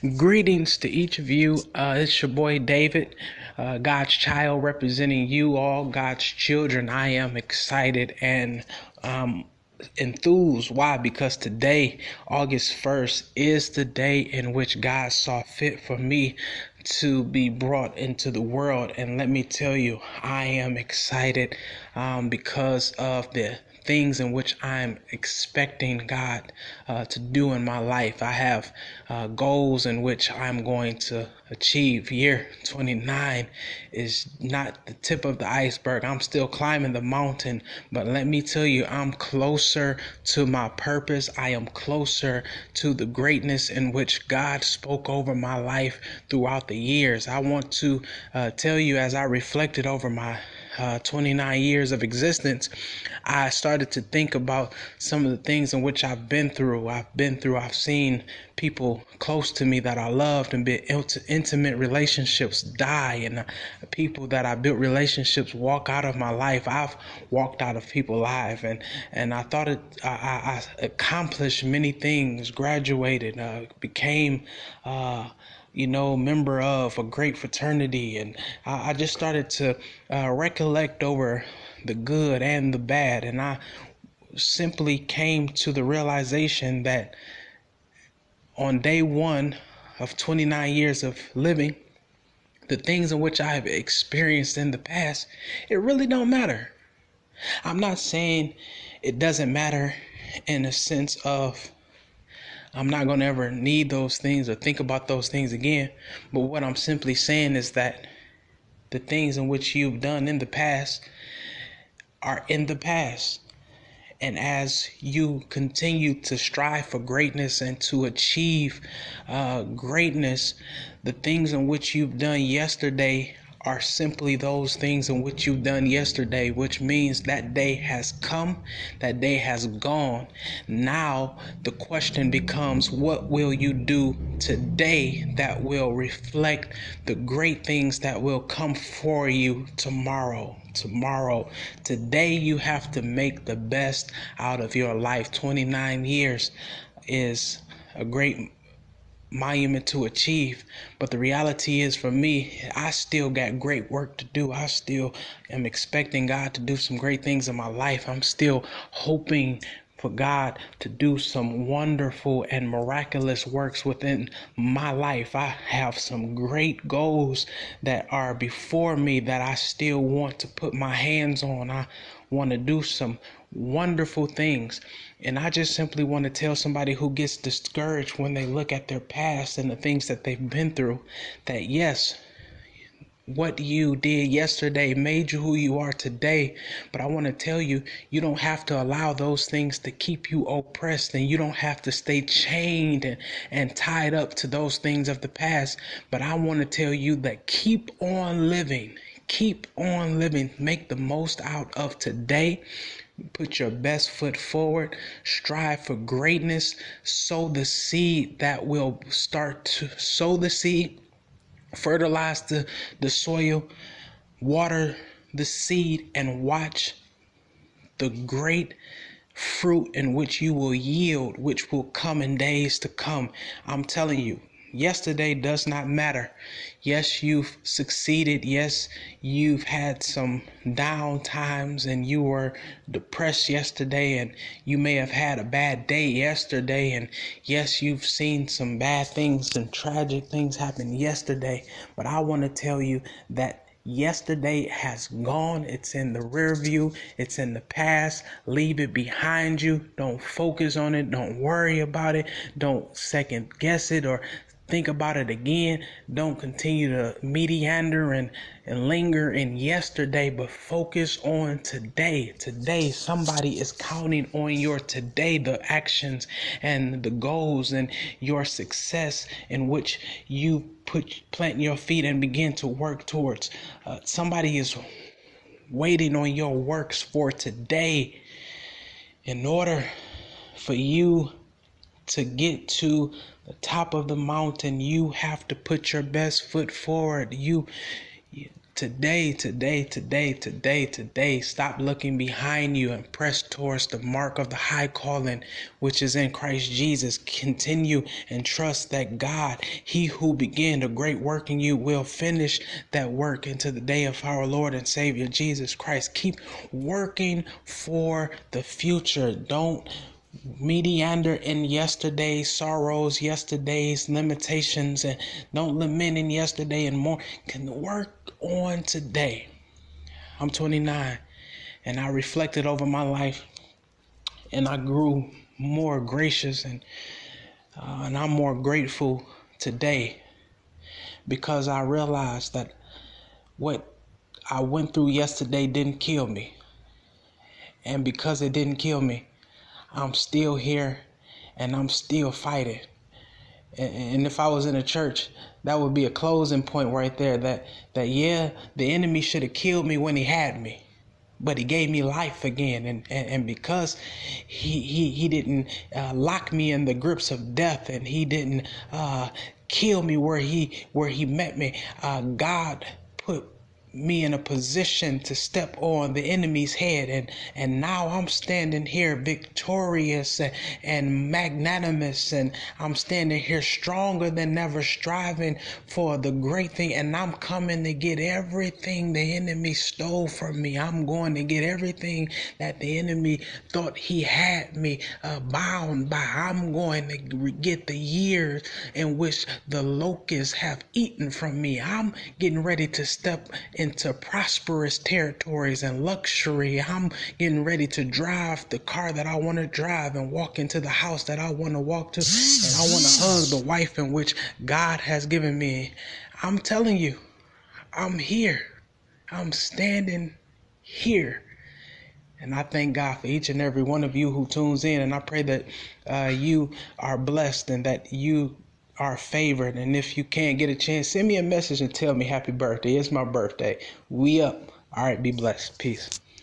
Greetings to each of you. Uh, it's your boy David, uh, God's child, representing you all, God's children. I am excited and um, enthused. Why? Because today, August 1st, is the day in which God saw fit for me to be brought into the world. And let me tell you, I am excited um, because of the things in which I'm expecting God uh, to do in my life. I have uh, goals in which I'm going to achieve. Year 29 is not the tip of the iceberg. I'm still climbing the mountain, but let me tell you, I'm closer to my purpose. I am closer to the greatness in which God spoke over my life throughout the years. I want to uh, tell you as I reflected over my uh, 29 years of existence, I started to think about some of the things in which I've been through. I've been through, I've seen people close to me that I loved and built intimate relationships die, and uh, people that I built relationships walk out of my life. I've walked out of people's lives, and and I thought it, I, I accomplished many things, graduated, uh, became. Uh, you know, member of a great fraternity. And I, I just started to uh, recollect over the good and the bad. And I simply came to the realization that on day one of 29 years of living, the things in which I have experienced in the past, it really don't matter. I'm not saying it doesn't matter in a sense of I'm not going to ever need those things or think about those things again. But what I'm simply saying is that the things in which you've done in the past are in the past. And as you continue to strive for greatness and to achieve uh, greatness, the things in which you've done yesterday are simply those things in which you've done yesterday, which means that day has come, that day has gone. Now the question becomes, what will you do today that will reflect the great things that will come for you tomorrow? Tomorrow, today, you have to make the best out of your life. 29 years is a great monument to achieve. But the reality is for me, I still got great work to do. I still am expecting God to do some great things in my life. I'm still hoping for God to do some wonderful and miraculous works within my life. I have some great goals that are before me that I still want to put my hands on. I want to do some wonderful things. And I just simply want to tell somebody who gets discouraged when they look at their past and the things that they've been through that yes, what you did yesterday made you who you are today. But I want to tell you, you don't have to allow those things to keep you oppressed and you don't have to stay chained and, and tied up to those things of the past. But I want to tell you that keep on living. Keep on living. Make the most out of today. Put your best foot forward. Strive for greatness. Sow the seed that will start to sow the seed fertilize the, the soil, water the seed, and watch the great fruit in which you will yield, which will come in days to come. I'm telling you, yesterday does not matter. Yes, you've succeeded. Yes, you've had some down times and you were depressed yesterday and you may have had a bad day yesterday. And yes, you've seen some bad things and tragic things happen yesterday. But I want to tell you that Yesterday has gone. It's in the rear view. It's in the past. Leave it behind you. Don't focus on it. Don't worry about it. Don't second guess it or think about it again. Don't continue to meander and, and linger in yesterday, but focus on today. Today, somebody is counting on your today, the actions and the goals and your success in which you put plant your feet and begin to work towards. Uh, somebody is waiting on your works for today in order for you to get to the top of the mountain, you have to put your best foot forward. You Today, today, today, today, today, stop looking behind you and press towards the mark of the high calling which is in Christ Jesus. Continue and trust that God, He who began a great work in you, will finish that work into the day of our Lord and Savior Jesus Christ. Keep working for the future. Don't meander in yesterday's sorrows, yesterday's limitations, and don't lament in yesterday and more. Can work on today. I'm 29 and I reflected over my life and I grew more gracious and uh, and I'm more grateful today because I realized that what I went through yesterday didn't kill me. And because it didn't kill me, I'm still here and I'm still fighting. And if I was in a church, that would be a closing point right there. That that yeah, the enemy should have killed me when he had me, but he gave me life again. And and, and because he he he didn't uh, lock me in the grips of death, and he didn't uh, kill me where he where he met me, uh, God put me in a position to step on the enemy's head. And and now I'm standing here victorious and, and magnanimous. And I'm standing here stronger than ever striving for the great thing. And I'm coming to get everything the enemy stole from me. I'm going to get everything that the enemy thought he had me uh, bound by. I'm going to get the years in which the locusts have eaten from me. I'm getting ready to step into prosperous territories and luxury. I'm getting ready to drive the car that I want to drive and walk into the house that I want to walk to. And I want to hug the wife in which God has given me. I'm telling you, I'm here. I'm standing here. And I thank God for each and every one of you who tunes in. And I pray that uh, you are blessed and that you are favored. And if you can't get a chance, send me a message and tell me happy birthday. It's my birthday. We up. All right, be blessed. Peace.